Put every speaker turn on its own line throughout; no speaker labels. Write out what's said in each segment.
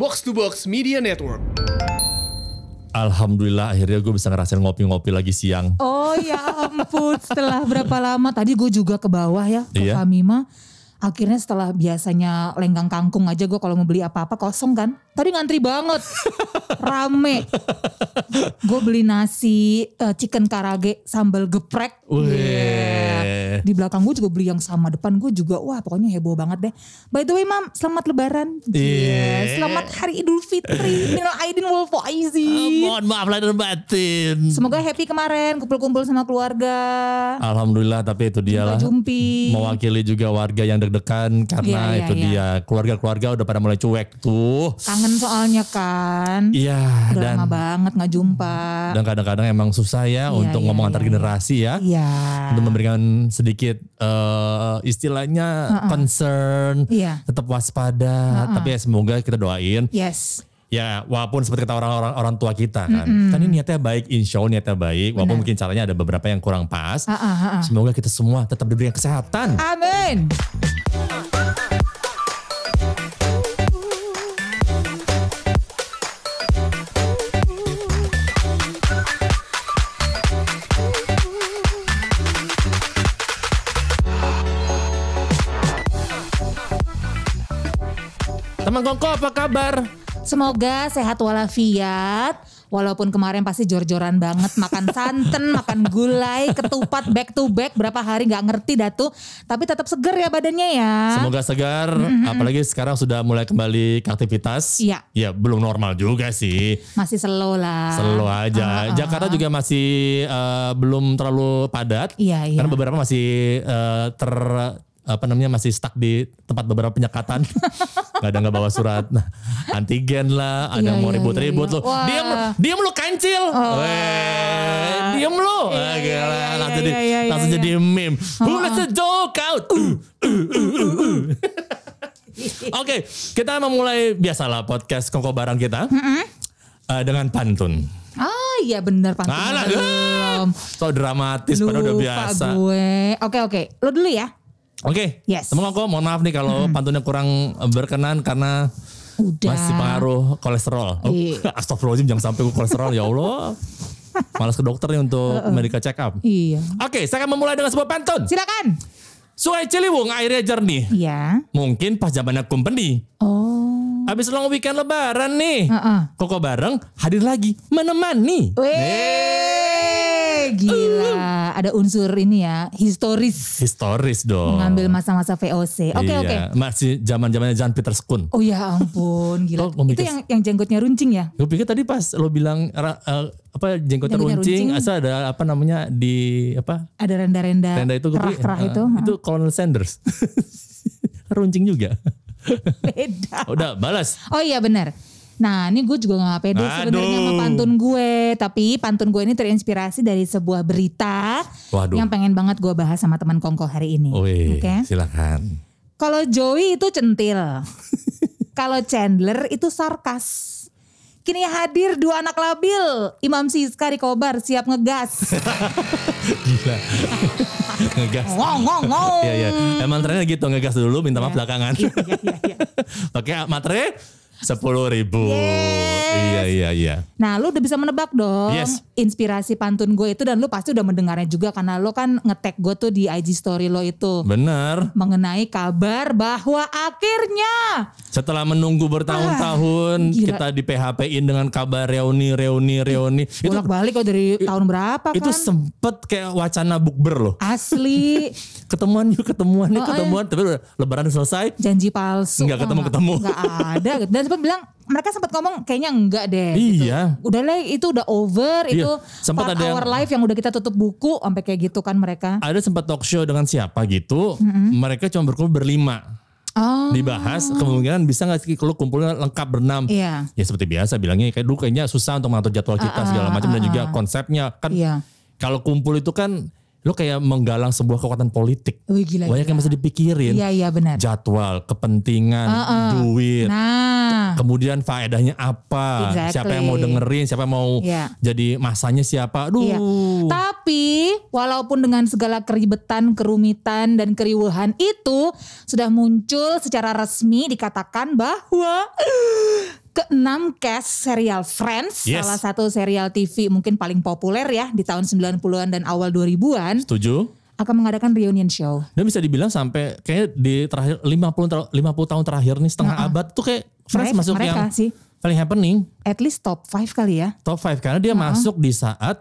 Box to Box Media Network.
Alhamdulillah akhirnya gue bisa ngerasain ngopi-ngopi lagi siang.
Oh ya ampun, setelah berapa lama? Tadi gue juga ke bawah ya, ke
Iya.
Famima. Akhirnya setelah biasanya lenggang kangkung aja gue kalau mau beli apa-apa kosong kan. Tadi ngantri banget, rame. Gue beli nasi eh, chicken karage sambal geprek.
Wih.
Yeah. Di belakang gue juga beli yang sama, depan gue juga. Wah pokoknya heboh banget deh. By the way mam, selamat lebaran.
Iya.
Yeah, Selamat hari idul fitri. Minal aidin wal faizin.
mohon maaf lahir dan batin.
Semoga happy kemarin kumpul-kumpul sama keluarga.
Alhamdulillah tapi itu dia lah.
Jumpi.
Mewakili juga warga yang deg-degan karena
Iya, iya,
itu
iya.
dia keluarga-keluarga udah pada mulai cuek tuh.
Kangen soalnya kan.
Iya
Udah
dan
lama banget nggak jumpa.
dan kadang-kadang emang susah ya
Iya,
untuk
iya,
ngomong
iya,
antar generasi ya.
Iya.
Untuk memberikan sedikit eh, istilahnya concern,
Iya.
tetap waspada. Tapi ya semoga kita doain
Yes.
Ya, walaupun seperti kata orang-orang orang tua kita kan, kan ini niatnya baik, insya Allah niatnya baik, walaupun mungkin caranya ada beberapa yang kurang pas.
Ah, ah.
Semoga kita semua tetap diberikan kesehatan.
Amin.
Teman Kongko apa kabar?
Semoga sehat walafiat. Walaupun kemarin pasti jor-joran banget makan santan, makan gulai, ketupat back to back berapa hari nggak ngerti datu. Tapi tetap seger ya badannya ya.
Semoga segar, apalagi sekarang sudah mulai kembali ke aktivitas.
Iya.
Ya belum normal juga sih,
Masih slow lah.
slow aja. Jakarta juga masih eh, belum terlalu padat.
Iya, iya.
Karena beberapa masih eh, ter apa namanya masih stuck di tempat beberapa penyekatan. Gak ada nggak bawa surat nah, antigen lah, ada
Iya,
yang mau
iya,
ribut-ribut
iya, iya. Oh.
Diam, diam lu kancil. Weh, diam lu. Ah, gila,
iya,
langsung,
iya,
di-
iya, iya,
langsung
iya.
jadi meme. Who lets the joke out? Uh, uh, uh, uh, uh. Oke, kita memulai biasalah podcast Koko Barang kita eh, dengan pantun.
Ah iya bener pantun.
Alah,
belum.
So dramatis pada udah
Lupa
biasa.
gue. Oke oke. Lo dulu ya.
Oke,
Yes.
teman Koko mohon maaf nih kalau pantunnya kurang berkenan karena
Udah.
masih pengaruh kolesterol. Oh,
Iya.
Astagfirullahaladzim jangan sampai kolesterol ya Allah. Malas ke dokter nih untuk medical check up.
Iya.
Oke, saya akan memulai dengan sebuah pantun.
Silakan.
Sungai Ciliwung airnya jernih.
Iya.
Mungkin pas zamannya company.
Oh.
Habis long weekend lebaran nih.
Heeh.
Koko bareng hadir lagi menemani.
Weh, gila. Ada unsur ini ya, historis.
Historis dong.
Mengambil masa-masa VOC. Oke
Iya,
oke.
Masih zaman-zamannya Jan Peter Skun.
Oh ya ampun, gila.
Lo
Itu yang yang jenggotnya runcing ya?
Gue pikir tadi pas lo bilang eh, apa jenggotnya
Jenggotnya
runcing,
runcing.
asal ada apa namanya di apa
Ada renda-renda
tenda itu gue pikir, eh,
itu.
itu Colonel Sanders. runcing juga.
Beda.
Udah balas.
Oh iya benar. Nah ini gue juga gak pede sebenarnya sama pantun gue. Tapi pantun gue ini terinspirasi dari sebuah berita
Waduh.
yang pengen banget gue bahas sama teman kongko hari ini. Oke.
silakan.
Kalau Joey itu centil. Kalau Chandler itu sarkas. Kini hadir dua anak labil. Imam Siska di Kobar siap ngegas.
Gila. ngegas.
ngong ngong ngong.
Iya iya. Emang trennya gitu ngegas dulu minta maaf
Iya.
belakangan.
Iya, iya, iya.
Pakai materai sepuluh ribu.
Yes.
Iya iya iya.
Nah lu udah bisa menebak dong
Yes.
inspirasi pantun gue itu dan lu pasti udah mendengarnya juga karena lu kan nge-tag gue tuh di IG story lo itu.
Bener.
Mengenai kabar bahwa akhirnya
Setelah menunggu bertahun-tahun
Ah,
kita di PHP-in dengan kabar reuni reuni reuni. Itu
bolak balik kok dari tahun berapa kan?
itu sempet kayak wacana bukber loh.
Asli
Ketemuan yuk ketemuan yuk
Oh,
ketemuan. Tapi udah lebaran selesai.
janji palsu.
Nggak ketemu-ketemu.
Nggak ada. Dan sempat bilang mereka sempat ngomong kayaknya enggak deh. gitu.
Iya.
Udah lah itu udah over
Iya,
itu
sempat
part
ada yang-
our life yang udah kita tutup buku sampai kayak gitu kan mereka.
Ada sempat talk show dengan siapa gitu. Mereka cuma berkumpul berlima.
Oh.
Dibahas kemungkinan bisa nggak sih kalau kumpulnya lengkap berenam.
Iya.
Ya seperti biasa bilangnya kayak dulu kayaknya susah untuk mengatur jadwal kita segala macam dan juga konsepnya kan
Iya.
kalau kumpul itu kan lo kayak menggalang sebuah kekuatan politik.
Wih gila.
Banyak yang mesti dipikirin.
Iya iya benar.
Jadwal, kepentingan, duit.
Nah,
Kemudian faedahnya apa?
Exactly.
Siapa yang mau dengerin? Siapa yang mau
Iya.
jadi masanya siapa? Aduh.
iya. Tapi walaupun dengan segala keribetan, kerumitan dan keriuhan itu sudah muncul secara resmi dikatakan bahwa enam cast serial Friends,
Yes.
salah satu serial TV mungkin paling populer ya di tahun 90-an dan awal 2000-an
Setuju?
akan mengadakan reunion show.
Dan bisa dibilang sampai kayak di terakhir 50 ter- 50 tahun terakhir nih setengah abad tuh kayak Friends
Mereka-
masuk
mereka
yang
sih.
paling happening
At least top 5 kali ya.
top 5 karena dia masuk di saat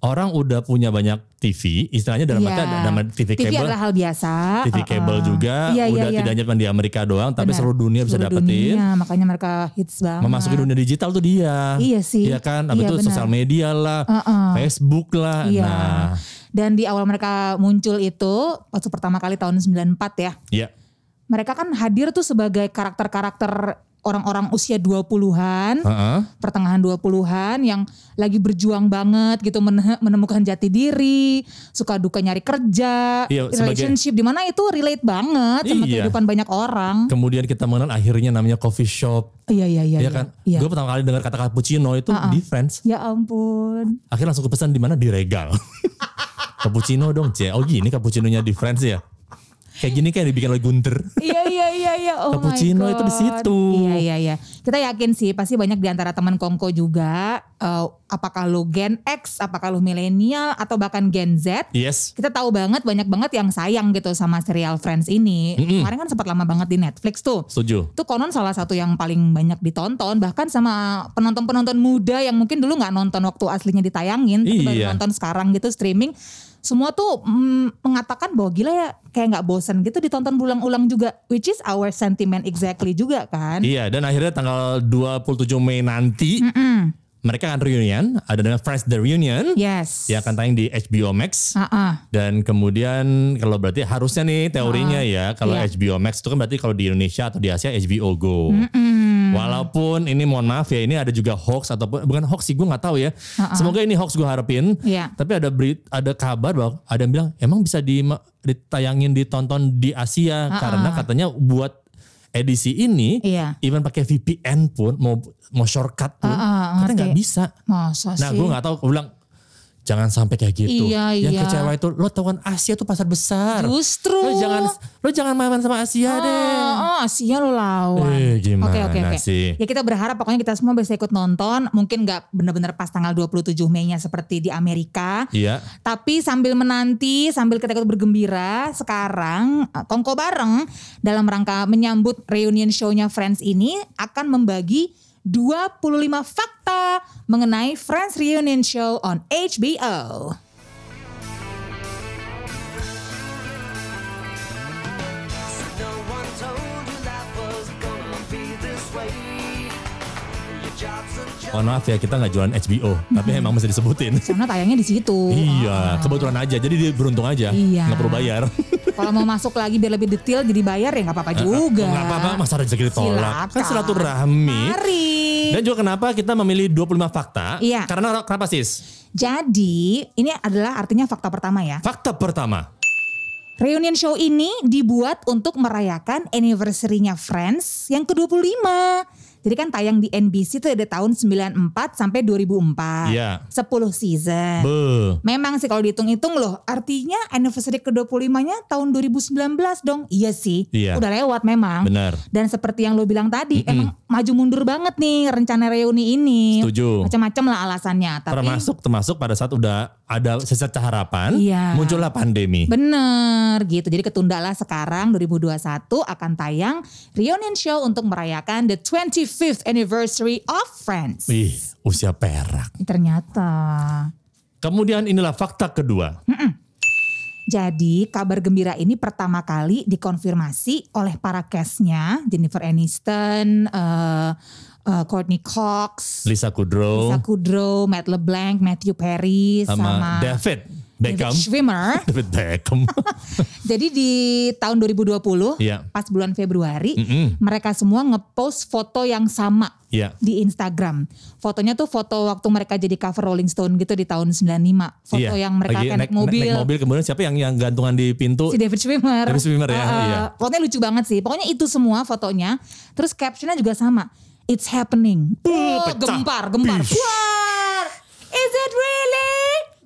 orang udah punya banyak TV, istilahnya dalam
Iya.
arti ada nama TV
TV
cable,
adalah hal biasa.
TV cable
Uh-uh.
juga
Iya, iya,
udah
iya.
tidak hanya di Amerika doang, tapi
Benar.
seluruh dunia bisa
Seluruh
dapetin.
dunia, makanya mereka hits banget.
Memasuki dunia digital tuh dia.
Iya sih.
Iya kan? Abis
Iya,
itu sosial media lah,
Uh-uh.
Facebook lah.
Iya.
Nah,
Dan di awal mereka muncul itu waktu pertama kali tahun 94 ya.
ya.
Mereka kan hadir tuh sebagai karakter-karakter orang-orang usia 20-an,
Heeh.
pertengahan 20-an yang lagi berjuang banget gitu men- menemukan jati diri, suka duka nyari kerja,
Iya,
relationship di mana itu relate banget sama
Iya.
kehidupan banyak orang.
Kemudian kita mengenal akhirnya namanya coffee shop.
Iya iya iya.
Iya kan?
Iya.
Gue pertama kali dengar kata cappuccino itu di Friends.
Ya ampun.
Akhirnya langsung kepesan di mana di regal. cappuccino dong, C. Oh gini cappuccinonya di Friends ya. Kayak gini kayak dibikin oleh Gunter.
Iya iya iya iya. Oh my
Cappuccino itu di situ.
Iya iya iya. Kita yakin sih pasti banyak di antara teman Kongko juga eh, apakah lo Gen X, apakah lo milenial atau bahkan Gen Z.
Yes.
Kita tahu banget banyak banget yang sayang gitu sama serial Friends ini. Kemarin kan sempat lama banget di Netflix tuh.
Setuju.
Itu konon salah satu yang paling banyak ditonton bahkan sama penonton-penonton muda yang mungkin dulu nggak nonton waktu aslinya ditayangin tapi baru
Iya.
nonton sekarang gitu streaming. Semua tuh mm, mengatakan bahwa gila ya kayak nggak bosan gitu ditonton berulang-ulang juga which is our sentiment exactly juga kan.
Iya, dan akhirnya tanggal 27 Mei nanti mereka akan reunion, ada dengan Friends The Reunion
Yes.
yang akan tayang di HBO Max.
Ah, ah.
Dan kemudian kalau berarti harusnya nih teorinya ya kalau
Iya.
HBO Max itu kan berarti kalau di Indonesia atau di Asia HBO Go. Walaupun ini mohon maaf ya ini ada juga hoax ataupun bukan hoax sih gue nggak tahu ya. Semoga ini hoax gue harapin.
Iya.
Tapi ada berit, ada kabar bahwa ada yang bilang emang bisa di, ditayangin ditonton di Asia karena katanya buat edisi ini
Iya.
even pakai VPN pun mau mau shortcut pun
Ah, ah,
katanya nggak bisa.
Masa
Nah gue nggak tahu, gue bilang jangan sampai kayak gitu.
Iya,
Yang
iya.
kecewa itu lo tau kan Asia tuh pasar besar.
Justru.
Lo jangan lo jangan main sama Asia deh.
Oh, Asia lo lawan.
Eh, gimana
Oke oke oke.
sih?
Ya kita berharap pokoknya kita semua bisa ikut nonton. Mungkin nggak benar-benar pas tanggal 27 Mei-nya seperti di Amerika.
Iya.
Tapi sambil menanti, sambil kita ikut bergembira, sekarang eh, Kongko bareng dalam rangka menyambut reunion show-nya Friends ini akan membagi 25 fakta mengenai Friends Reunion Show on HBO.
Mohon maaf ya kita nggak jualan HBO, tapi emang mesti disebutin.
Karena tayangnya di situ.
iya, kebetulan aja. Jadi dia beruntung aja.
Iya.
Nggak perlu bayar.
Kalau mau masuk lagi biar lebih detail jadi bayar ya nggak apa-apa juga.
Nggak apa-apa, masa rezeki ditolak. Kan silaturahmi.
Mari.
Dan juga kenapa kita memilih 25 fakta?
Iya.
Karena kenapa sis?
Jadi ini adalah artinya fakta pertama ya.
Fakta pertama.
Reunion show ini dibuat untuk merayakan anniversary-nya Friends yang ke-25. Jadi kan tayang di NBC itu ada tahun 94 sampai 2004.
Iya.
10 season.
Be.
Memang sih kalau dihitung-hitung loh, artinya anniversary ke-25-nya tahun 2019 dong. Iya sih,
Iya.
udah lewat memang.
Benar.
Dan seperti yang lo bilang tadi, emang maju mundur banget nih rencana reuni ini.
Setuju.
Macam-macam lah alasannya. Tapi
Termasuk termasuk pada saat udah ada secerca harapan,
Iya.
muncullah pandemi.
Bener gitu. Jadi ketundalah sekarang 2021 akan tayang reunion show untuk merayakan the 25th anniversary of Friends.
Wih, usia perak.
Ternyata.
Kemudian inilah fakta kedua.
Jadi kabar gembira ini pertama kali dikonfirmasi oleh para castnya Jennifer Aniston, eh, eh, Courtney Cox,
Lisa Kudrow
Lisa Kudrow, Matt LeBlanc, Matthew Perry,
sama,
sama,
David Beckham.
David Schwimmer.
David Beckham.
Jadi di tahun 2020
Iya.
pas bulan Februari
Mm-mm.
mereka semua ngepost foto yang sama
Iya.
di Instagram. Fotonya tuh foto waktu mereka jadi cover Rolling Stone gitu di tahun 95. Foto
Iya.
yang mereka
Lagi
naik, mobil.
Naik mobil kemudian siapa yang yang gantungan di pintu?
Si David Schwimmer.
David Schwimmer ya,
Uh,
iya.
Fotonya lucu banget sih. Pokoknya itu semua fotonya. Terus captionnya juga sama. It's happening. Oh, gempar, gempar. Wah, is it really?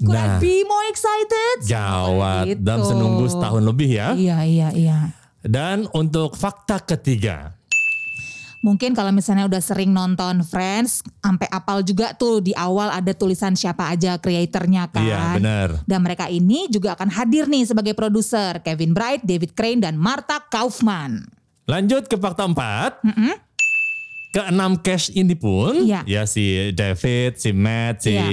Could
Nah.
I be more excited?
Gawat.
Gitu.
Dalam senunggu setahun lebih ya.
Iya, iya, iya.
Dan untuk fakta ketiga.
Mungkin kalau misalnya udah sering nonton Friends, sampai apal juga tuh di awal ada tulisan siapa aja kreatornya kan.
Iya, benar.
Dan mereka ini juga akan hadir nih sebagai produser. Kevin Bright, David Crane, dan Martha Kaufman.
Lanjut ke fakta 4. Keenam cash ini pun
Iya.
ya si David, si Matt, si
Iya.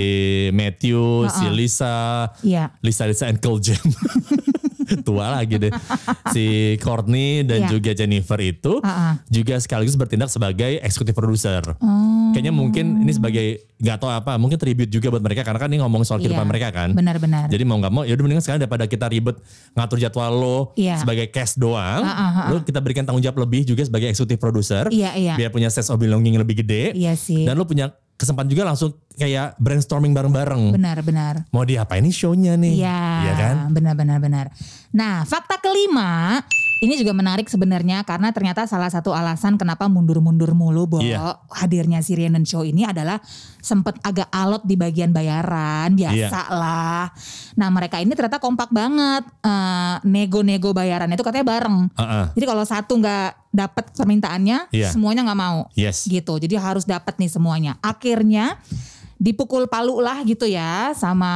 Matthew, si Lisa,
Iya.
Lisa Lisa and Cole Jam. Tua lagi deh. Si Courtney dan
Iya.
juga Jennifer itu
Ah, ah.
juga sekaligus bertindak sebagai eksekutif produser.
Oh.
Kayaknya mungkin ini sebagai nggak tahu apa, mungkin tribute juga buat mereka karena kan ini ngomong soal kehidupan
Iya,
mereka kan.
benar-benar.
Jadi mau nggak mau ya udah mendingan sekarang daripada kita ribet ngatur jadwal lo
Iya.
sebagai cast doang,
ah, ah,
lo kita berikan tanggung jawab lebih juga sebagai eksekutif produser.
Iya, iya.
Biar punya sense of belonging lebih gede.
Iya sih.
Dan lo punya kesempatan juga langsung kayak brainstorming bareng-bareng.
Benar-benar.
Mau diapain nih show-nya nih?
Iya,
Iya kan?
benar-benar benar. Nah, fakta kelima ini juga menarik sebenarnya karena ternyata salah satu alasan kenapa mundur-mundur mulu Bo,
Iya.
hadirnya si Rhiannon Show ini adalah sempet agak alot di bagian bayaran, biasa
Iya.
lah. Nah, mereka ini ternyata kompak banget Eh, nego-nego bayarannya itu katanya bareng.
Heeh.
Jadi kalau satu nggak dapat permintaannya,
Iya.
semuanya nggak mau.
Yes.
Gitu. Jadi harus dapat nih semuanya. Akhirnya dipukul palu lah gitu ya sama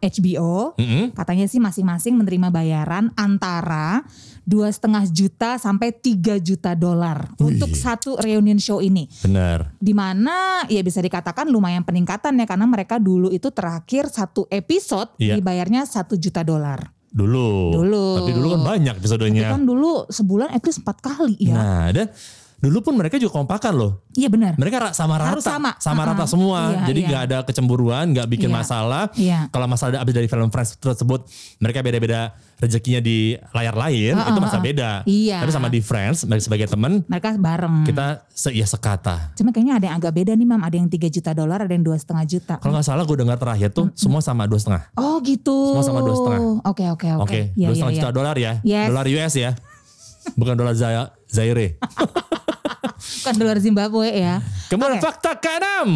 HBO.
Mm-mm.
Katanya sih masing-masing menerima bayaran antara dua setengah juta sampai 3 juta dolar untuk satu reunion show ini.
Benar.
Di mana ya bisa dikatakan lumayan peningkatan ya karena mereka dulu itu terakhir satu episode
Iya.
dibayarnya satu juta dolar.
Dulu.
Dulu.
Tapi dulu kan banyak
Tapi
episodenya.
kan dulu sebulan at least empat kali ya.
Nah, dan dulu pun mereka juga kompakan loh.
Iya benar.
Mereka sama rata,
Harus sama.
rata
Uh-uh.
semua.
Iya,
Jadi
iya.
nggak ada kecemburuan, nggak bikin
Iya.
masalah.
Iya.
Kalau masalah habis dari film Friends tersebut, mereka beda-beda rezekinya di layar lain, itu masalah beda.
Iya.
Tapi sama di Friends, sebagai teman,
Mereka bareng.
kita se iya sekata.
Cuma kayaknya ada yang agak beda nih mam. Ada yang 3 juta dolar, ada yang dua setengah juta.
Kalau nggak salah gue dengar terakhir tuh semua sama dua setengah.
Oh gitu.
Semua sama dua setengah.
Oke oke oke.
Oke,
Iya,
dua
iya,
setengah
iya.
juta dolar ya,
Yes.
dolar US ya, bukan dolar Zaire.
Bukan dolar Zimbabwe ya.
Kemudian
Oke.
fakta keenam.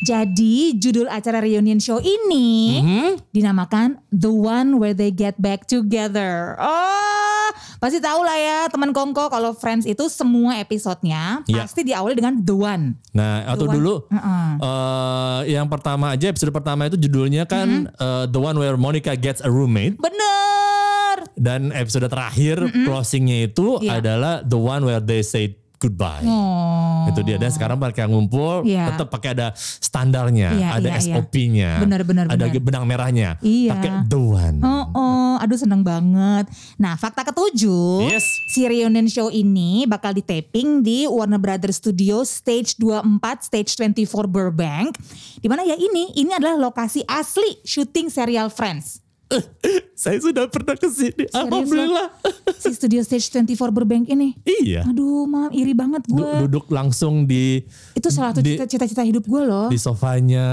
Jadi judul acara reunion show ini
Mhm.
dinamakan The One Where They Get Back Together. Oh, pasti tahu lah ya teman Kongko kalau Friends itu semua episodenya
Iya.
pasti diawali dengan The One.
Nah, atau
The One-
dulu
Heeh.
eh, yang pertama aja episode pertama itu judulnya kan
Mm-hmm.
eh, The One Where Monica Gets a Roommate
Bener.
dan episode terakhir closingnya itu
Iya.
adalah The One Where They Say Goodbye.
Oh.
Itu dia dan sekarang mereka ngumpul
Iya.
tetap pakai ada standarnya,
Iya,
ada
iya, iya.
SOP-nya,
Benar, benar,
ada
benar.
benang merahnya,
Iya.
pakai The One.
Oh, oh, aduh seneng banget. Nah, fakta ketujuh,
Yes.
si reunion show ini bakal di taping di Warner Brothers Studio Stage 24, Stage 24 Burbank. Di mana ya ini, ini adalah lokasi asli syuting serial Friends.
Saya sudah pernah ke sini. Alhamdulillah.
Si Studio Stage 24 Burbank ini.
iya.
Aduh, mam, iri banget
Du-
gue.
duduk langsung di
Itu salah satu cita-cita hidup gue loh.
di sofanya,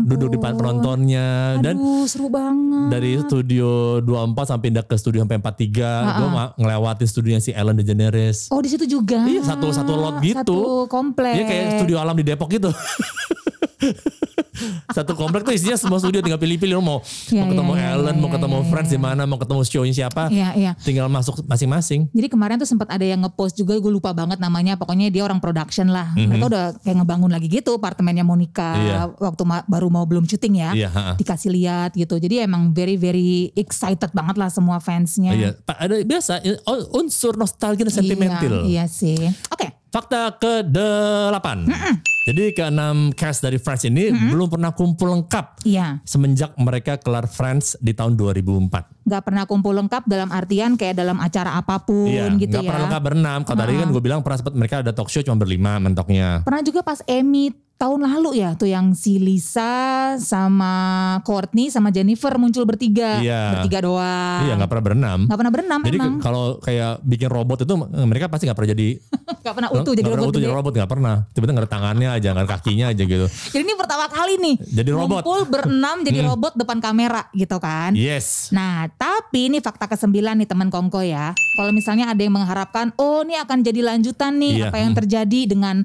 duduk di depan penontonnya dan
Aduh, seru banget.
dari studio 24 sampai pindah ke studio sampai 43 gue ngelewatin studionya si Ellen DeGeneres
Oh, di situ juga.
Iya, satu- satu lot gitu.
Satu komplek.
Iya kayak studio alam di Depok gitu satu komplek tuh isinya semua studio tinggal pilih-pilih mau
Iya,
mau ketemu
iya, iya,
Ellen
iya,
mau ketemu
iya,
Friends
iya.
di mana mau ketemu show-nya siapa
Iya, iya.
tinggal masuk masing-masing
Jadi kemarin tuh sempat ada yang ngepost juga gue lupa banget namanya pokoknya dia orang production lah. Mereka udah kayak ngebangun lagi gitu apartemennya Monica.
Iya.
waktu ma- baru mau belum syuting ya.
Iya.
Dikasih lihat gitu. Jadi emang very very excited banget lah semua fansnya.
iya ada biasa ya, unsur nostalgia dan sentimental
Iya, iya sih. Oke.
Fakta ke-8. Jadi ke-6 cast dari Friends ini belum pernah kumpul lengkap
Iya.
semenjak mereka kelar Friends di tahun 2004.
Gak pernah kumpul lengkap dalam artian kayak dalam acara apa pun
Iya,
gitu
nggak
ya.
pernah lengkap berenam. Kalau tadi kan gue bilang pernah sempat mereka ada talk show cuma berlima mentoknya.
Pernah juga pas Emmy tahun lalu ya tuh yang si Lisa sama Courtney sama Jennifer muncul bertiga.
Iya.
Bertiga doang.
Iya, nggak pernah berenam.
Gak pernah berenam
Jadi
emang.
kalau kayak bikin robot itu mereka pasti nggak pernah jadi
Gak pernah utuh jadi
nggak
robot
utuh
gede.
jadi robot nggak pernah. Tiba-tiba nggak ada tangannya aja, nggak ada kakinya aja gitu.
Jadi ini pertama kali nih.
Jadi robot.
Ngumpul berenam jadi robot depan kamera gitu kan.
Yes.
Nah tapi ini fakta kesembilan nih teman Kongko ya. Kalau misalnya ada yang mengharapkan, oh ini akan jadi lanjutan nih
Iya,
apa yang
hmm.
terjadi dengan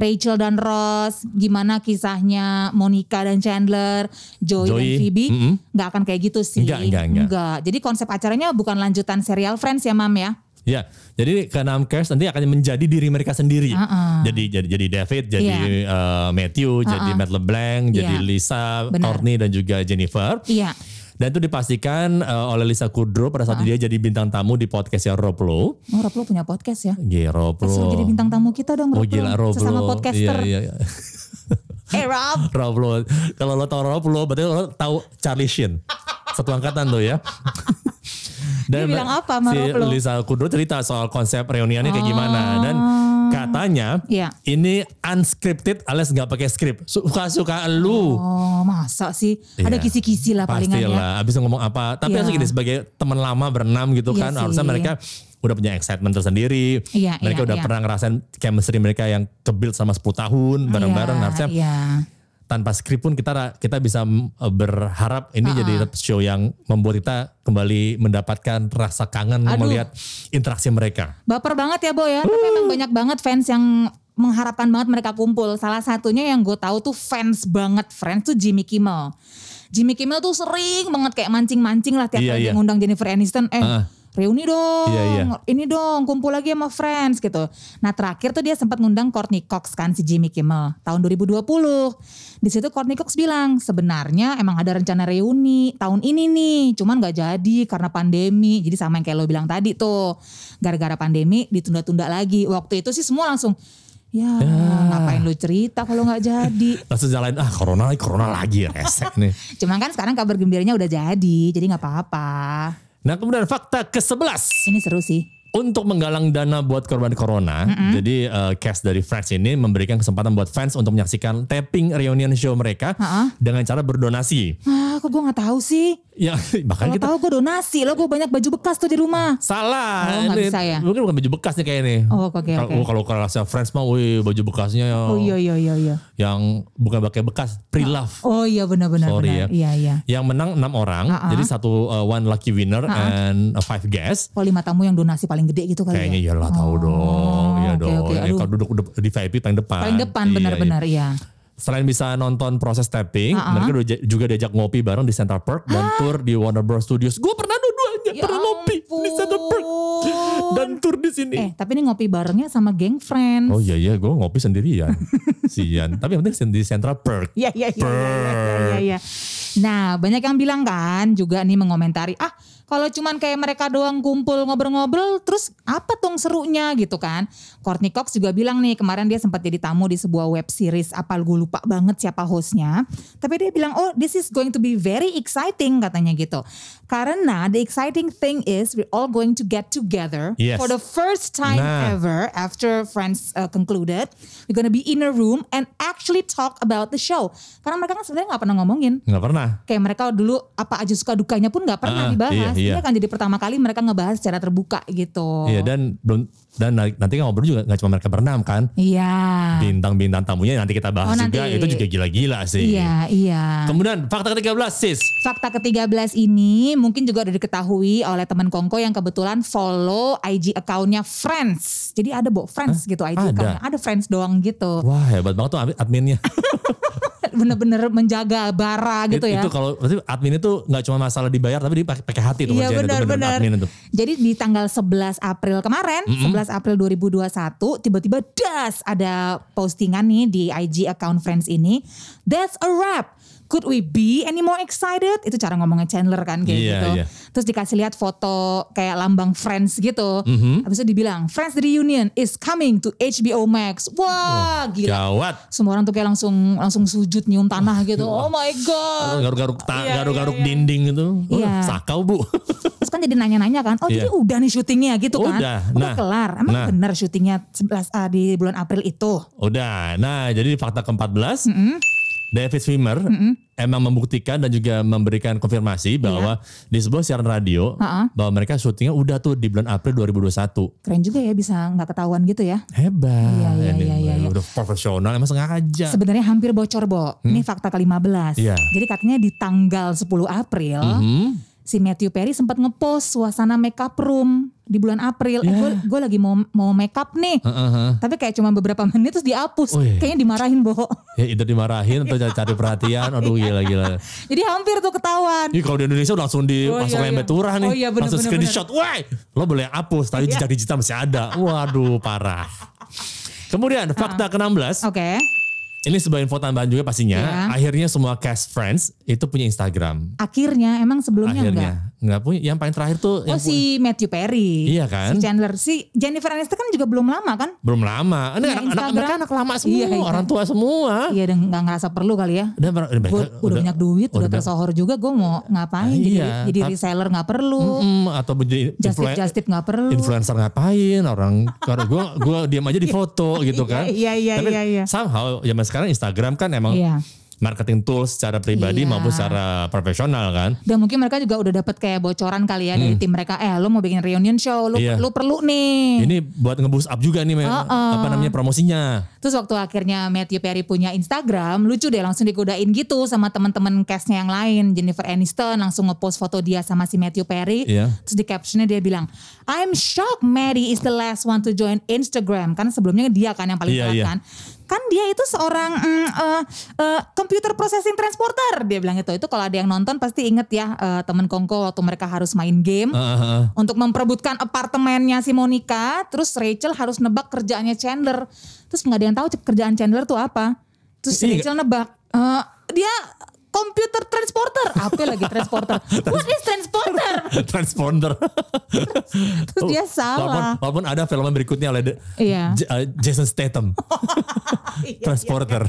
Rachel dan Ross, gimana kisahnya Monica dan Chandler, Joey, dan
Joey,
Phoebe,
mm-mm.
nggak akan kayak gitu sih.
Enggak, enggak, enggak.
Jadi konsep acaranya bukan lanjutan serial Friends ya Mam ya.
Ya, jadi keenam cast nanti akan menjadi diri mereka sendiri.
Uh-uh.
Jadi jadi jadi David, jadi eh, Matthew, jadi Matt LeBlanc, jadi
Iya.
Lisa,
Benar.
Courtney dan juga Jennifer.
Iya.
Dan itu dipastikan eh, oleh Lisa Kudrow pada saat dia jadi bintang tamu di podcastnya Roblo.
Oh, Rob lo punya podcast ya?
Gila Roblo.
Suruh jadi bintang tamu kita dong,
Oh
Rob
gila
lo.
Roblo.
Sesama podcaster.
Iya, iya.
Eh Rob.
Roblo. Kalau lo tau Roblo, berarti lo tahu Charlie Sheen. Satu angkatan tuh ya.
Dia bilang apa sama
si
Roblo?
Lisa Kudrow cerita soal konsep reuniannya kayak gimana dan katanya
Iya.
ini unscripted alias nggak pakai skrip suka-suka lu
Oh masa sih? Ada
Iya.
kisi-kisi lah palingan ya.
pastilah abis ngomong apa tapi
Iya.
harusnya gini sebagai teman lama berenam gitu
Iya
kan
sih.
harusnya mereka udah punya excitement tersendiri
Iya,
mereka
iya,
udah
iya.
pernah ngerasain chemistry mereka yang kebuild selama 10 tahun bareng-bareng
Iya,
harusnya
Iya.
Tanpa skrip pun kita kita bisa mm, berharap ini jadi show yang membuat kita kembali mendapatkan rasa kangen
Aduh.
melihat interaksi mereka.
Baper banget ya Bo ya. Tapi emang banyak banget fans yang mengharapkan banget mereka kumpul. Salah satunya yang gue tahu tuh fans banget. Friends tuh Jimmy Kimmel. Jimmy Kimmel tuh sering banget kayak mancing-mancing lah tiap
Iya,
kali
iya.
ngundang Jennifer Aniston. Eh
Ah.
Reuni dong.
Iya, iya.
Ini dong kumpul lagi sama Friends gitu. Nah terakhir tuh dia sempat ngundang Courtney Cox kan si Jimmy Kimmel. Tahun 2020. Di situ Courtney Cox bilang sebenarnya emang ada rencana reuni tahun ini nih. Cuman gak jadi karena pandemi. Jadi sama yang kayak lo bilang tadi tuh. Gara-gara pandemi ditunda-tunda lagi. Waktu itu sih semua langsung Ya, ngapain lu cerita kalau nggak jadi?
Langsung jalan ah corona lagi corona lagi resek nih.
Cuman kan sekarang kabar gembiranya udah jadi, jadi nggak apa-apa.
Nah kemudian fakta ke-11.
Ini seru sih.
Untuk menggalang dana buat korban corona, jadi eh, cast dari Friends ini memberikan kesempatan buat fans untuk menyaksikan tapping reunion show mereka
Ha-ha.
dengan cara berdonasi.
Ah, kok gue nggak tahu sih?
Ya bahkan
Kalau
kita
tahu gue donasi, lo gue banyak baju bekas tuh di rumah.
salah.
Oh, bisa ya?
Mungkin bukan baju bekas nih kayak ini.
Oh, oke, oke.
Kalau kalau kalau rasa Friends mah, wih baju bekasnya yang,
Oh iya iya iya iya.
yang bukan pakai bekas, pre-love.
Oh iya benar-benar.
Sorry
benar.
ya.
Iya iya.
Yang menang enam orang,
Ha-ha.
jadi satu uh, one lucky winner and uh, five guests.
Oh lima tamu yang donasi paling gede gitu kali
Kayaknya
ya?
iyalah tahu
Oh,
dong, iya
oke,
dong.
oke.
Ya, kalau duduk di VIP paling depan.
Paling depan
Iya,
benar-benar
iya.
iya.
Selain bisa nonton proses tapping,
Ha-ha.
mereka juga diajak ngopi bareng di Central Park dan tour di Warner Bros Studios. Gue pernah dua-duanya,
Ya
pernah ngopi di Central Park
ampun.
dan tour di sini.
Eh tapi ini ngopi barengnya sama geng friends.
Oh iya iya, gue ngopi sendirian, sian. Tapi yang penting di Central Park.
Iya iya iya iya iya. iya. Nah banyak yang bilang kan juga nih mengomentari ah kalau cuman kayak mereka doang kumpul ngobrol-ngobrol terus apa dong serunya gitu kan. Courtney Cox juga bilang nih kemarin dia sempat jadi tamu di sebuah web series apa gue lupa banget siapa hostnya. Tapi dia bilang oh this is going to be very exciting katanya gitu. Karena the exciting thing is we're all going to get together
Yes.
for the first time
Nah.
ever after Friends uh, concluded. We're gonna be in a room and actually talk about the show. Karena mereka kan sebenarnya nggak pernah ngomongin.
Nggak pernah.
Kayak mereka dulu apa aja suka dukanya pun nggak pernah
Ah,
dibahas.
iya, iya.
Ini kan jadi pertama kali mereka ngebahas secara terbuka gitu.
Iya dan belum dan nanti kan ngobrol juga nggak cuma mereka berenam kan.
Iya.
Bintang-bintang tamunya nanti kita bahas
Oh,
juga.
nanti.
Itu juga gila-gila sih.
Iya, iya.
Kemudian fakta ke-13 sis.
Fakta ke-13 ini mungkin juga udah diketahui oleh teman Kongko yang kebetulan follow IG accountnya Friends. Jadi ada Bo, Friends gitu IG
Ada?
accountnya. Ada Friends doang gitu.
Wah hebat banget tuh adminnya.
Bener-bener menjaga bara gitu
It-
ya.
Itu kalau berarti admin itu nggak cuma masalah dibayar tapi dia pakai pakai hati tuh
Iya benar-benar.
admin itu.
Jadi di tanggal 11 April kemarin, 11 April 2021, tiba-tiba das ada postingan nih di IG account Friends ini. That's a wrap. Could we be any more excited? Itu cara ngomongnya Chandler kan kayak
Iya,
gitu.
iya.
Terus dikasih lihat foto kayak lambang Friends gitu.
Mhm.
Habis itu dibilang Friends Reunion is coming to HBO Max. Wah, gila.
Gawat.
Semua orang tuh kayak langsung langsung sujud nyium tanah gitu. Oh my god.
Garuk-garuk ta-
Iya,
garuk-garuk
iya, iya.
dinding gitu. Oh, sakau bu.
Kan jadi nanya-nanya kan, oh
Iya.
jadi udah nih syutingnya gitu kan?
Udah,
Udah
nah.
kelar. Emang
Nah.
bener syutingnya 11 ah, di bulan April itu?
Udah. Nah jadi fakta ke-14. David Swimmer emang membuktikan dan juga memberikan konfirmasi bahwa di sebuah siaran radio
Iya. Ha-ha.
bahwa mereka syutingnya udah tuh di bulan April 2021.
Keren juga ya bisa nggak ketahuan gitu ya.
Hebat.
Iya, iya, iya, iya, iya.
Udah profesional emang sengaja.
Sebenarnya hampir bocor, Bo. Ini fakta ke-15.
Iya.
Jadi katanya di tanggal 10 April,
Mhm.
Si Matthew Perry sempat ngepost suasana makeup room di bulan April. Eh, gue gue lagi mau mau makeup nih.
Heeh.
Tapi kayak cuma beberapa menit terus dihapus.
Oh, iya.
Kayaknya dimarahin Bo.
Ya itu dimarahin atau cari, perhatian. Aduh gila gila.
Jadi hampir tuh ketahuan.
Ini kalau di Indonesia udah langsung di
Oh,
masuk
iya, iya.
turah nih.
Oh, iya, bener,
langsung
bener,
screenshot. Wah, lo boleh hapus tapi
Iya.
jejak digital masih ada. Waduh, parah. Kemudian fakta ke-16.
Oke.
Ini sebuah info tambahan juga pastinya.
Iya.
Akhirnya semua cast friends itu punya Instagram.
Akhirnya emang sebelumnya enggak.
Nggak punya. Yang paling terakhir tuh
Oh
yang
si Matthew Perry.
Iya kan?
Si Chandler. Si Jennifer Aniston kan juga belum lama kan?
belum lama. Ini
Punya
anak, anak mereka anak lama semua,
Iya, iya.
orang tua semua.
Iya dan gak ngerasa perlu kali ya.
Dan mer- mereka
Gue udah, banyak duit, udah,
udah-
tersohor juga. Gue mau ngapain? jadi
Iya,
jadi
tapi-
reseller gak perlu.
Mm, atau menjadi
Just tip,
influen-
just tip gak perlu.
influencer ngapain orang karena gue gue diam aja di foto gitu kan
Iya, iya,
tapi
iya, iya.
somehow zaman sekarang Instagram kan emang
Iya.
Marketing tools secara pribadi
Iya.
maupun secara profesional kan
Dan mungkin mereka juga udah dapat kayak bocoran kali ya dari tim mereka. Eh lu mau bikin reunion show, lu,
Hmm. Iya.
lu perlu nih.
ini buat ngeboost up juga nih me-
Uh-uh.
apa namanya promosinya
Terus waktu akhirnya Matthew Perry punya Instagram, lucu deh langsung digodain gitu sama teman-teman castnya yang lain. Jennifer Aniston langsung ngepost foto dia sama si Matthew Perry.
Iya.
Terus di captionnya dia bilang, I'm shocked Maddie is the last one to join Instagram. Karena sebelumnya dia kan yang paling
Iya, iya.
kan. Kan dia itu seorang mm, eh, eh, computer processing transporter. Dia bilang itu. Itu kalau ada yang nonton pasti inget ya eh, temen Kongko waktu mereka harus main game.
Heeh.
Untuk memperebutkan apartemennya si Monica. Terus Rachel harus nebak kerjaannya Chandler. Terus nggak ada yang tahu kerjaan Chandler tuh apa. Terus
Iya.
Rachel nebak. eh, dia computer transporter. Apa lagi transporter? What is transporter?
transponder
Terus dia
walaupun,
salah.
walaupun ada film berikutnya oleh
Iya.
J- uh, Jason Statham transporter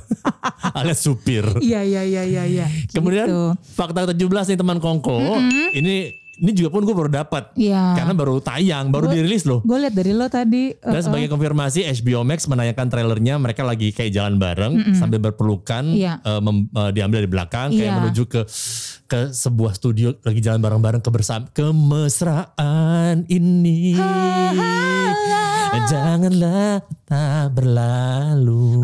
alias supir
Iya iya iya iya iya.
Kemudian
Gitu.
fakta 17 nih teman Kongko. Ini ini juga pun gue baru dapat.
Iya.
Karena baru tayang, baru dirilis loh.
Gue lihat dari lo tadi.
Dan
uh-uh.
sebagai konfirmasi HBO Max menayangkan trailernya mereka lagi kayak jalan bareng sambil berpelukan
Iya.
eh, mem- eh, diambil dari belakang kayak
Iya.
menuju ke ke sebuah studio lagi jalan bareng-bareng kebersam kemesraan ini. Janganlah tak berlalu.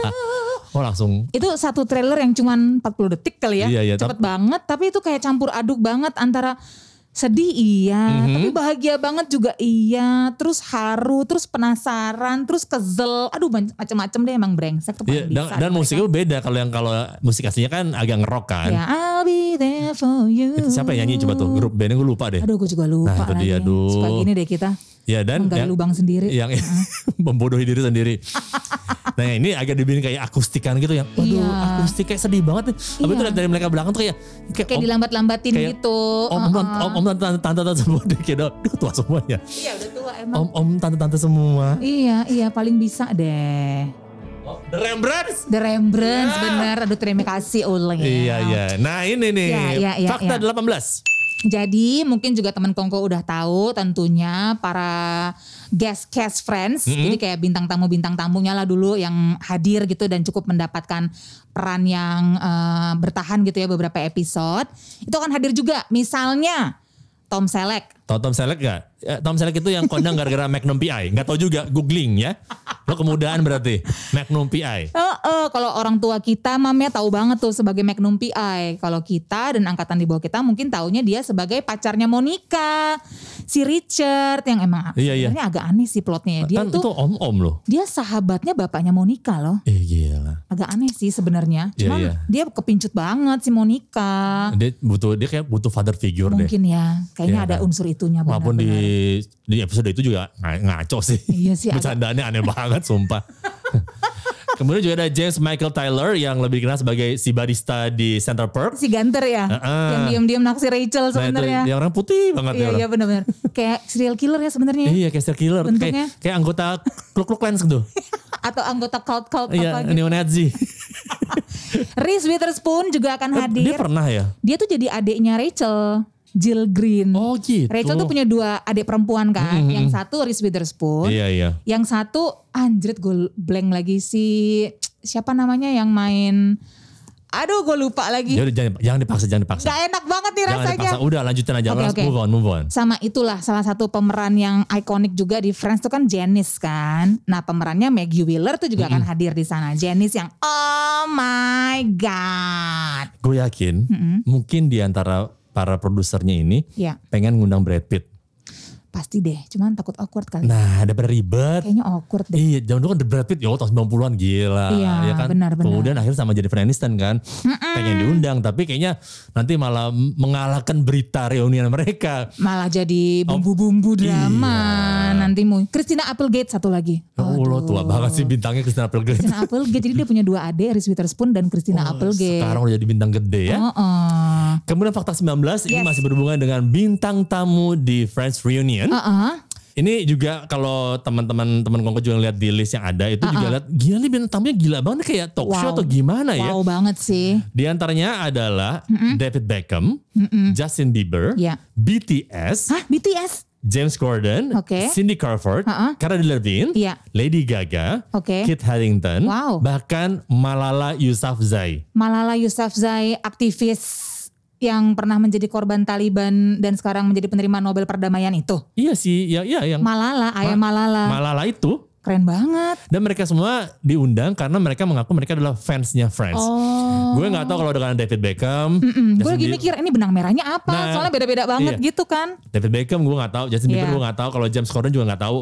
Ah, oh langsung
itu satu trailer yang cuman 40 detik kali ya.
Iya, iya,
Cepet banget tapi itu kayak campur aduk banget antara sedih iya,
Mhm.
tapi bahagia banget juga iya, terus haru, terus penasaran, terus kezel. Aduh macem-macem deh emang brengsek tuh
Iya, dan, dan
mereka.
musiknya beda kalau yang kalau musik aslinya kan agak ngerok kan.
Ya, I'll be there for you.
Itu siapa yang nyanyi coba tuh? Grup bandnya gue lupa deh.
Aduh gue juga lupa
Nah, itu dia, aduh.
Suka gini deh kita.
Ya dan
Menggali lubang sendiri.
Yang membodohi diri sendiri. nah ini agak dibikin kayak akustikan gitu yang, waduh
Iya.
akustik kayak sedih banget nih. Tapi itu
Iya.
dari mereka belakang tuh kayak kayak,
Kayak
om,
dilambat-lambatin
kayak
gitu.
om, om,
Uh-uh.
om, om, tante, tante, tante semua deh kayak udah tua semuanya.
Iya udah tua emang.
Om, om, tante, tante semua.
Iya, iya paling bisa deh.
The Rembrandts.
The Rembrandts bener. Aduh terima kasih Uleng.
Iya iya. Nah ini nih
Iya, iya, iya,
fakta
iya.
18.
Jadi mungkin juga teman Kongko udah tahu tentunya para guest cast friends. Jadi kayak bintang tamu bintang tamunya lah dulu yang hadir gitu dan cukup mendapatkan peran yang eh, bertahan gitu ya beberapa episode. Itu akan hadir juga. Misalnya Tom Selleck.
Tahu Tom Selleck gak? Ya, Tom Selleck itu yang kondang gara-gara Magnum PI. Gak tahu juga, googling ya. Lo kemudahan berarti. Magnum PI.
Eh, eh, kalau orang tua kita mamnya tahu banget tuh sebagai Magnum PI. Kalau kita dan angkatan di bawah kita mungkin taunya dia sebagai pacarnya Monica, si Richard yang emang
Iya, iya.
sebenarnya agak aneh sih plotnya. ya. Dia
kan
tuh
itu om-om loh.
dia sahabatnya bapaknya Monica loh.
Eh gila.
Agak aneh sih sebenarnya.
Iya,
Cuman
iya.
dia kepincut banget si Monica.
Dia butuh dia kayak butuh father figure deh.
Mungkin ya, kayaknya
Iya
ada
kan.
unsur itunya
Walaupun di di episode itu juga ng- ngaco sih.
Iya sih,
Bercandaannya aneh banget sumpah. Kemudian juga ada James Michael Tyler yang lebih dikenal sebagai si barista di Center Park.
si Ganter ya,
Heeh.
yang diam-diam naksir Rachel
Nah
sebenarnya.
yang orang putih banget ya
Iya iya benar-benar. Kayak serial killer ya sebenarnya.
Iya kayak serial killer.
Bentuknya.
Kayak, kayak anggota Kluk Kluk Klans gitu.
Atau anggota cult-cult
Iya
apa gitu.
neo-Nazi.
Reese Witherspoon juga akan hadir.
Dia pernah ya?
Dia tuh jadi adiknya Rachel, Jill Green.
Oh gitu.
Rachel tuh punya dua adik perempuan kan. Yang satu Reese Witherspoon.
Iya iya.
Yang satu anjrit gue blank lagi si siapa namanya yang main Aduh gue lupa lagi.
Ya udah jangan, jangan dipaksa, jangan dipaksa.
Gak enak banget nih
Jangan
rasanya.
dipaksa. Udah lanjutin aja. Let's
oke.
move on, move on.
Sama itulah salah satu pemeran yang ikonik juga di Friends tuh kan Janice kan. Nah pemerannya Maggie Wheeler tuh juga akan hadir di sana. Janice yang oh my god.
Gue yakin mungkin di antara para produsernya ini
Ya,
pengen ngundang Brad Pitt.
pasti deh. Cuman takut awkward kali.
Nah, daripada ribet.
Kayaknya awkward deh.
Iya, zaman dulu kan The Brad Pitt, ya Allah, tahun 90-an gila.
Iya,
ya kan?
benar, benar.
Kemudian akhirnya sama Jennifer Aniston kan. Pengen diundang, tapi kayaknya nanti malah mengalahkan berita reunian mereka.
Malah jadi bumbu-bumbu drama
Iya.
nanti mau. Christina Applegate satu lagi.
Ya Allah, tua banget sih bintangnya Christina Applegate.
Christina Applegate. jadi dia punya dua adik, Reese Witherspoon dan Christina Applegate.
Sekarang udah jadi bintang gede ya.
Oh, oh.
Kemudian fakta 19 ini
Yes.
masih berhubungan dengan bintang tamu di Friends Reunion.
Uh-uh.
Ini juga kalau teman-teman teman Kongko juga lihat di list yang ada itu juga lihat gila nih bintang tamunya gila banget kayak talk show
Wow.
atau gimana ya.
Wow banget sih.
Di antaranya adalah David Beckham, Justin Bieber,
Ya.
BTS,
Hah BTS?
James Corden,
Oke.
Cindy Crawford,
Ha-ha.
Cara Delevingne,
Iya.
Lady Gaga,
Oke.
Kit Harington,
Wow.
bahkan Malala Yousafzai.
Malala Yousafzai aktivis yang pernah menjadi korban Taliban dan sekarang menjadi penerima Nobel perdamaian itu.
Iya sih, ya, ya yang
Malala, ayah Malala.
Malala itu
Keren banget.
dan mereka semua diundang karena mereka mengaku mereka adalah fansnya Friends.
Oh.
Gue nggak tahu kalau dengan David Beckham,
Gue lagi mikir ini benang merahnya apa?
Nah,
Soalnya beda-beda banget
iya.
gitu kan.
David Beckham gue nggak tahu, Justin Bieber
Iya.
gue nggak tahu, kalau James Corden juga nggak tahu,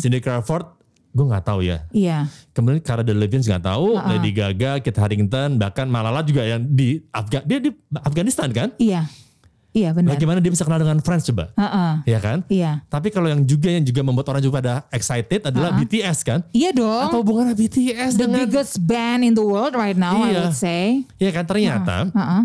Cindy Crawford gue nggak tahu ya.
Iya.
Kemudian Cara Delevingne nggak tahu, Lady Gaga, Kit Harington, bahkan Malala juga yang di Afga dia di Afghanistan kan?
Iya. Iya benar.
Bagaimana dia bisa kenal dengan Friends coba?
Heeh.
Iya kan?
Iya.
Tapi kalau yang juga yang juga membuat orang juga pada excited adalah BTS kan?
Iya dong.
Apa hubungannya BTS
The
dengan
biggest band in the world right now, I
Iya.
would say.
Iya kan ternyata
Heeh.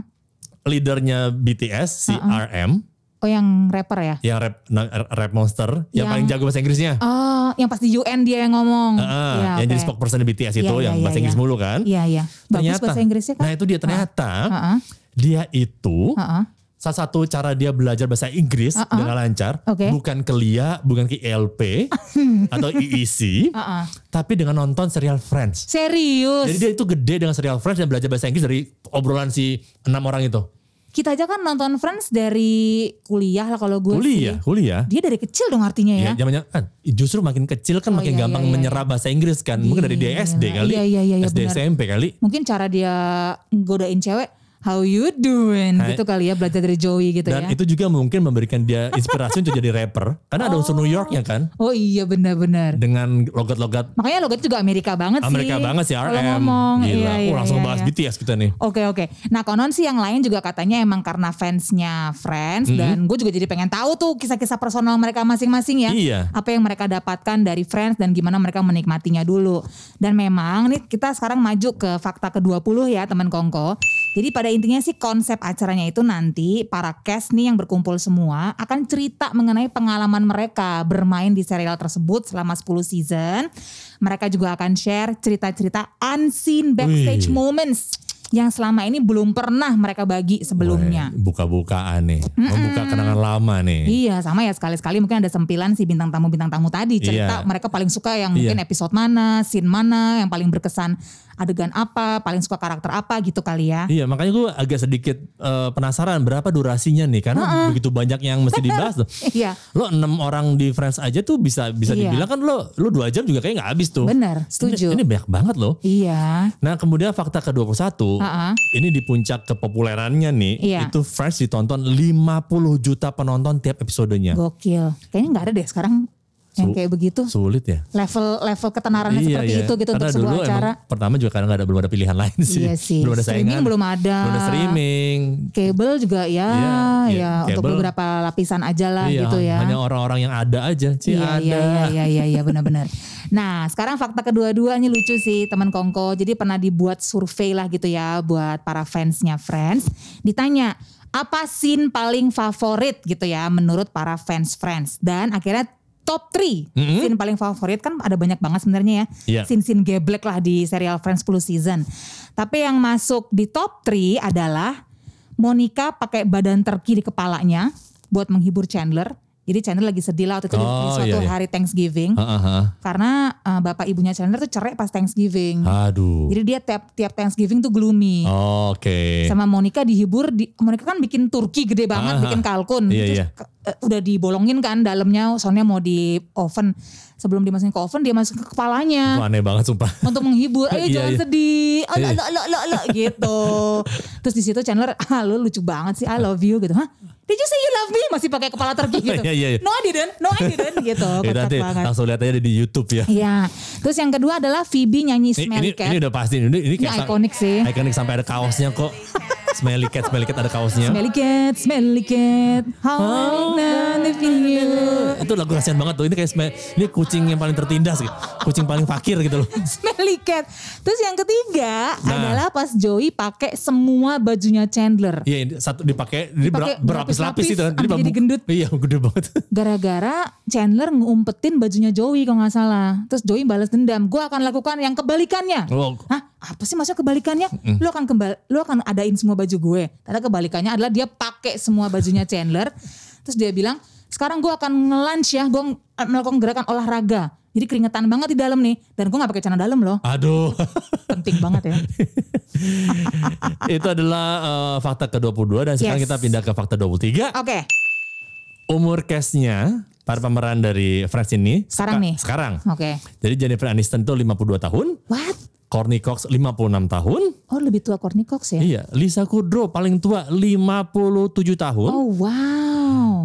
leadernya BTS si RM
Oh yang rapper ya?
yang rap rap monster yang,
Yang-
paling jago bahasa Inggrisnya.
Oh, yang pas di UN dia yang ngomong.
Heeh,
Iya,
yang jadi
oke.
spokesperson di BTS itu
Iya,
yang
iya,
bahasa
iya,
Inggris
iya.
mulu kan.
Iya, iya. Bagus bahasa Inggrisnya kan?
Nah itu dia ternyata
Heeh.
dia itu
Heeh.
salah satu cara dia belajar bahasa Inggris dengan lancar
Oke.
bukan ke LIA, bukan ke ILP atau IEC,
Heeh.
tapi dengan nonton serial Friends.
Serius.
Jadi dia itu gede dengan serial Friends dan belajar bahasa Inggris dari obrolan si enam orang itu.
Kita aja kan nonton Friends dari kuliah lah kalau gue
Kuliah,
sih.
kuliah.
Dia dari kecil dong artinya ya.
Ya, zamannya kan justru makin kecil kan
Oh,
makin
iya,
gampang
iya, iya,
menyerap bahasa Inggris kan. Mungkin dari dia
Iya,
SD kali.
iya, iya, iya, iya,
SD
benar.
SMP kali.
Mungkin cara dia godain cewek, how you doing
Hai.
gitu kali ya belajar dari Joey gitu
Dan
ya.
itu juga mungkin memberikan dia inspirasi untuk jadi rapper. Karena ada unsur New Yorknya kan.
Oh iya benar-benar.
Dengan logat-logat
Makanya logat juga Amerika banget sih.
Amerika banget sih
Kalau
RM.
ngomong,
Gila.
iya, iya,
oh, langsung
iya,
bahas
iya.
BTS kita nih.
Oke oke. Nah konon sih yang lain juga katanya emang karena fansnya Friends
Mm-hmm.
dan gue juga jadi pengen tahu tuh kisah-kisah personal mereka masing-masing ya.
Iya.
Apa yang mereka dapatkan dari Friends dan gimana mereka menikmatinya dulu. Dan memang nih kita sekarang maju ke fakta ke-20 ya teman Kongko. Jadi pada intinya sih konsep acaranya itu nanti para cast nih yang berkumpul semua akan cerita mengenai pengalaman mereka bermain di serial tersebut selama 10 season. Mereka juga akan share cerita-cerita unseen backstage
Wih.
moments yang selama ini belum pernah mereka bagi sebelumnya.
Buka-bukaan nih. Membuka kenangan lama nih.
Iya sama ya sekali-sekali mungkin ada sempilan si bintang tamu-bintang tamu tadi cerita
Iya.
mereka paling suka yang
Iya.
mungkin episode mana, scene mana, yang paling berkesan adegan apa, paling suka karakter apa gitu kali ya.
Iya makanya gue agak sedikit eh, penasaran berapa durasinya nih karena begitu banyak yang mesti dibahas tuh.
Iya.
Lo enam orang di Friends aja tuh bisa bisa
Iya.
dibilang kan lo lo dua jam juga kayak nggak habis tuh.
Bener, setuju.
Ini, ini banyak banget loh.
Iya.
Nah kemudian fakta ke-21
Ha-ha.
ini di puncak kepopulerannya nih
Iya.
itu Friends ditonton 50 juta penonton tiap episodenya.
Gokil. Kayaknya nggak ada deh sekarang yang kayak begitu.
Sulit ya.
Level level ketenarannya seperti itu gitu
Iya, Karena
untuk sebuah
dulu
acara.
emang pertama juga karena nggak ada belum ada pilihan lain sih.
Iya sih.
Belum ada
Streaming
saingan.
belum ada.
Belum ada streaming.
Kabel juga ya,
Iya,
ya
iya,
untuk
kabel.
beberapa lapisan aja lah
iya,
gitu ya.
Hanya orang-orang yang ada aja sih
Iya,
ada.
iya, iya, iya, iya, iya, benar-benar. Nah, sekarang fakta kedua-dua ini lucu sih teman Kongko. Jadi pernah dibuat survei lah gitu ya buat para fansnya Friends. Ditanya, apa scene paling favorit gitu ya menurut para fans Friends. Dan akhirnya top 3 scene paling favorit kan ada banyak banget sebenarnya ya.
Iya.
Scene-scene geblek lah di serial Friends 10 season. Tapi yang masuk di top 3 adalah Monica pakai badan terki di kepalanya buat menghibur Chandler. Jadi Chandler lagi sedih lah waktu itu di- di
Oh,
suatu
iya, iya.
hari Thanksgiving.
Ah, ah, ah.
Karena uh, bapak ibunya Chandler tuh cerai pas Thanksgiving.
Aduh.
Jadi dia tiap tiap Thanksgiving tuh gloomy.
Oh, Oke.
Sama Monica dihibur, di, Monica kan bikin turki gede banget,
Ah,
bikin kalkun.
Iya,
Terus
iya.
ke- eh, udah dibolongin kan dalamnya, soalnya mau di oven. Sebelum dimasukin ke oven, dia masukin ke kepalanya.
Itu aneh banget sumpah.
untuk menghibur, ayo
Iya,
jangan
iya.
sedih, oh,
Iya.
lo, lo, lo, lo, gitu. Terus di situ Chandler, ah lu lucu banget sih, I love you gitu. Hah? Did you say you love me? Masih pakai kepala turki gitu.
Iya, iya, iya.
No I didn't, no I didn't gitu.
Ya,
Kocak
nanti
banget.
langsung lihat aja di YouTube ya.
Iya. Terus yang kedua adalah Phoebe nyanyi
Ini,
Smelly
ini,
Cat.
ini udah pasti. Ini, ini,
Ini
kayak sa-
ikonik sih.
Ikonik sampai ada kaosnya kok. Smelly cat, smelly cat ada kaosnya.
Smelly cat, smelly cat, how
Oh.
I you.
Itu lagu kasihan banget tuh. Ini kayak smell, ini kucing yang paling tertindas gitu. Kucing paling fakir gitu loh.
Smelly cat. Terus yang ketiga
Nah.
adalah pas Joey pakai semua bajunya Chandler.
Iya, satu dipakai di
Dipakai
ber- berlapis-lapis gitu.
berlapis, sampai jadi
bambu-
gendut.
Iya, gede banget.
Gara-gara Chandler ngumpetin bajunya Joey kalau nggak salah. Terus Joey balas dendam. Gue akan lakukan yang kebalikannya.
Oh.
Hah? Apa sih maksudnya kebalikannya? Lu akan kembali, lu akan adain semua baju gue. Ternyata kebalikannya adalah dia pakai semua bajunya Chandler. Terus dia bilang, sekarang gue akan nge-lunch ya. Gue melakukan gerakan olahraga. Jadi keringetan banget di dalam nih. Dan gue gak pakai celana dalam loh.
Aduh.
Penting banget ya.
Itu adalah eh, fakta ke-22 dan sekarang
Yes.
kita pindah ke fakta 23.
Oke.
Umur castnya para pemeran dari Friends ini
Sekarang
seka-
nih?
Sekarang.
Oke.
Jadi Jennifer Aniston itu 52 tahun,
What?
Courtney Cox 56 tahun,
Oh lebih tua Courtney Cox ya?
iya, Lisa Kudrow paling tua 57 tahun,
Oh wow.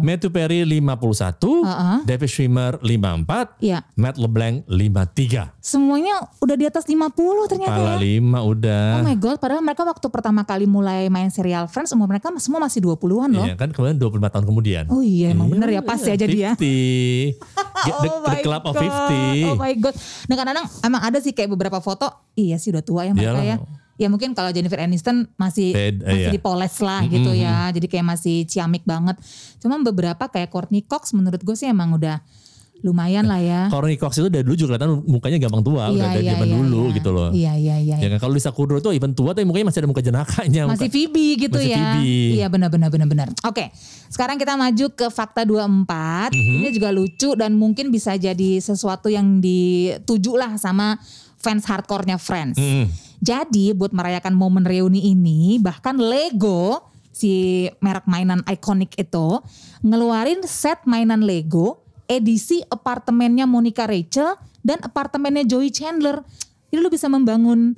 Matthew Perry 51,
Uh-uh.
David Schwimmer 54,
Iya.
Matt LeBlanc 53.
Semuanya udah di atas 50 ternyata
Kepala
ya.
5 udah.
Oh my god, padahal mereka waktu pertama kali mulai main serial Friends umur mereka semua masih 20-an loh.
Iya kan kemudian 25 tahun kemudian.
Oh iya emang bener ya pas ya jadi ya.
50. Get the,
Oh
the club of
God.
50.
Oh my god. Dan kadang-kadang emang ada sih kayak beberapa foto, iya sih udah tua ya mereka
Iyalah.
ya. Ya mungkin kalau Jennifer Aniston masih
Bed-
masih
iya.
dipoles lah gitu ya. Jadi kayak masih ciamik banget. Cuma beberapa kayak Courtney Cox menurut gue sih emang udah lumayan lah ya.
Courtney Cox itu dari dulu juga kelihatan mukanya gampang tua udah dari zaman dulu
iya.
gitu loh.
Iya iya iya.
Ya kan kalau Lisa Kudrow tuh even tua tapi mukanya masih ada muka jenakanya.
Masih
muka-
Phoebe gitu
Masih
ya.
Phoebe.
Iya benar benar benar benar. Oke. Sekarang kita maju ke fakta 24.
Mhm.
Ini juga lucu dan mungkin bisa jadi sesuatu yang dituju lah sama fans hardcore-nya Friends.
Mm.
Jadi buat merayakan momen reuni ini bahkan Lego si merek mainan ikonik itu ngeluarin set mainan Lego edisi apartemennya Monica Rachel dan apartemennya Joey Chandler. Jadi lu bisa membangun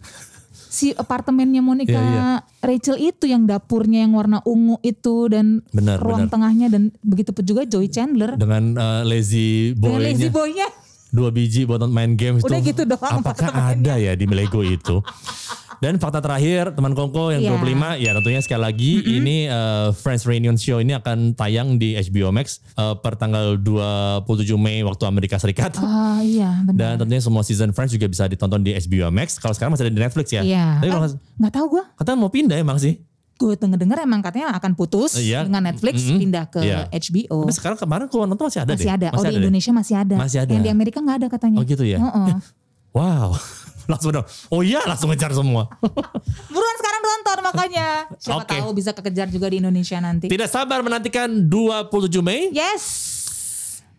si apartemennya Monica
Iya, iya.
Rachel itu yang dapurnya yang warna ungu itu dan
Benar,
ruang
benar.
tengahnya dan begitu pun juga Joey Chandler
Dengan uh, lazy
dengan lazy
boy-nya. Dua biji buat main game itu.
Udah gitu doang
Apakah ada ya di Lego itu? Dan fakta terakhir teman Kongko yang
Iya.
25 ya tentunya sekali lagi ini uh, Friends Reunion Show ini akan tayang di HBO Max uh, per tanggal 27 Mei waktu Amerika Serikat.
Ah iya benar.
Dan tentunya semua season Friends juga bisa ditonton di HBO Max. Kalau sekarang masih ada di Netflix ya.
Iya.
Tapi kalau
Eh, nggak tahu gue.
katanya mau pindah emang sih.
Gue denger-denger emang katanya akan putus
Iya.
dengan Netflix
Mm-mm.
pindah ke
Iya.
HBO.
Tapi sekarang kemarin keluar nonton masih ada
masih
deh.
ada. oh di
deh.
Indonesia masih ada.
Masih ada.
Yang di Amerika nggak ada katanya.
Oh gitu ya.
Heeh.
Wow. langsung dong. Oh iya langsung ngejar semua.
Buruan sekarang nonton makanya. Siapa
Oke.
tahu bisa kekejar juga di Indonesia nanti.
Tidak sabar menantikan 27 Mei.
Yes.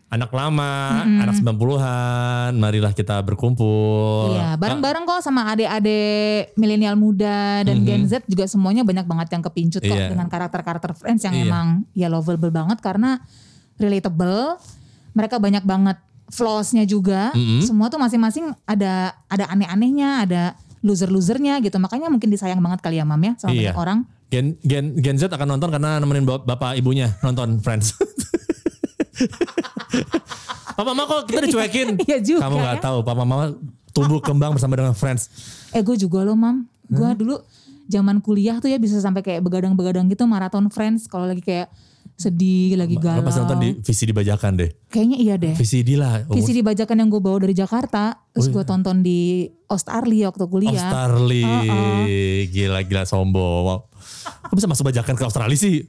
Anak lama, anak 90-an, marilah kita berkumpul.
Iya, bareng-bareng kok sama adik-adik milenial muda dan Gen Z juga semuanya banyak banget yang kepincut kok.
Iya.
dengan karakter-karakter Friends yang
Iya.
emang ya lovable banget karena relatable. Mereka banyak banget flaws-nya juga.
Mhm.
Semua tuh masing-masing ada ada aneh-anehnya, ada loser-losernya gitu. Makanya mungkin disayang banget kali ya Mam ya sama
Iya.
banyak orang.
Gen, Gen, Gen Z akan nonton karena nemenin bap- bapak ibunya nonton Friends. Papa mama kok kita dicuekin.
Iya juga
Kamu nggak
ya.
tahu, papa mama tumbuh kembang bersama dengan Friends.
Eh gue juga loh Mam. Gue dulu zaman kuliah tuh ya bisa sampai kayak begadang-begadang gitu maraton Friends kalau lagi kayak sedih, lagi
Lo
galau.
pasti nonton di VCD bajakan deh.
Kayaknya iya deh.
VCD lah. Oh,
VCD bajakan yang gue bawa dari Jakarta, terus gue tonton di Australia waktu
Oh,
kuliah.
Starly. Gila-gila sombong. Kok bisa masuk bajakan ke Australia sih?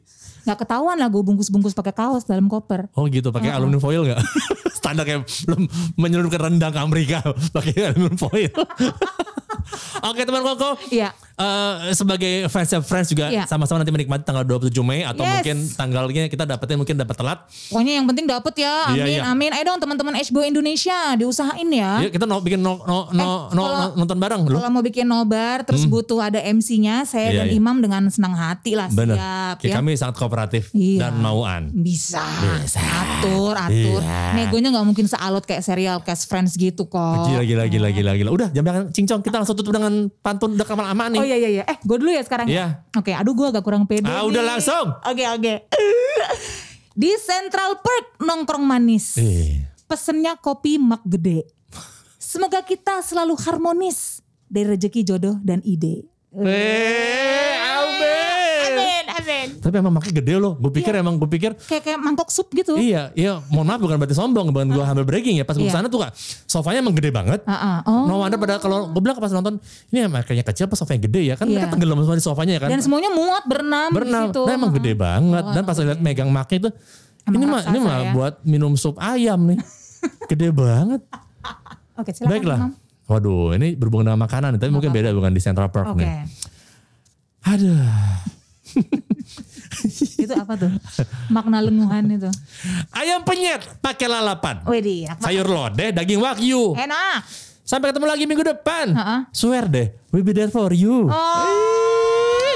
Gak ketahuan lah gue bungkus-bungkus pakai kaos dalam koper.
Oh gitu, pakai aluminium foil nggak? Standar kayak belum menyelundupkan rendang ke Amerika pakai aluminium foil. Oke teman Koko,
Iya.
Eh, sebagai fans Friends juga
Iya.
sama-sama nanti menikmati tanggal 27 Mei atau
Yes.
mungkin tanggalnya kita dapetin mungkin dapat telat.
Pokoknya yang penting dapet ya.
Iya,
Amin,
iya.
amin. Ayo dong teman-teman HBO Indonesia diusahain ya.
Yuk kita no, bikin no, no, no, no-
kalau-
nonton bareng loh.
Kalau mau bikin nobar terus butuh ada MC-nya, saya
Iya,
dan
iya.
Imam dengan senang hati lah
Bener.
siap ya.
Kami sangat kooperatif
Iya.
dan mauan.
Bisa. Atur, atur.
Iya.
Negonya nggak mungkin sealot kayak serial Cast Friends gitu kok.
Gila gila gila gila gila. Udah jam jangan cincong kita langsung tutup dengan pantun udah lama-lama nih.
Oh iya iya iya. Eh, gue dulu ya sekarang.
Iya.
Oke, aduh gue agak kurang pede.
Ah,
nih.
udah langsung.
Oke oke. Di Central Park nongkrong manis.
Eh.
Pesennya kopi mak gede. Semoga kita selalu harmonis dari rezeki jodoh dan ide.
Eh. Tapi emang makanya gede loh. Gue pikir
Iya.
emang gue pikir
Kayak kayak mangkok sup gitu.
Iya, iya. Mohon maaf bukan berarti sombong, bukan gue humble bragging ya. Pas gue
Iya.
sana tuh kak, sofanya emang gede banget.
Ah, ah. Oh.
No wonder pada kalau gue bilang pas nonton ini emang kayaknya kecil pas sofanya gede ya kan
Iya.
mereka tenggelam semua di sofanya ya kan.
Dan semuanya muat berenam,
Berenam,
di situ.
nah emang gede banget. Dan pas lihat megang maknya itu,
Emang
ini mah ini mah
ya.
buat minum sup ayam nih, gede banget.
Oke, silakan.
Baiklah.
Imam.
Waduh, ini berhubungan dengan makanan, tapi mungkin beda bukan di Central Park
Oke.
nih. Aduh,
itu apa tuh? Makna lenguhan itu.
ayam penyet pakai lalapan,
Widih, apa?
sayur lodeh, daging wagyu.
Enak.
Sampai ketemu lagi minggu depan.
Ha-ha.
Swear deh, we be there for you.
Oh,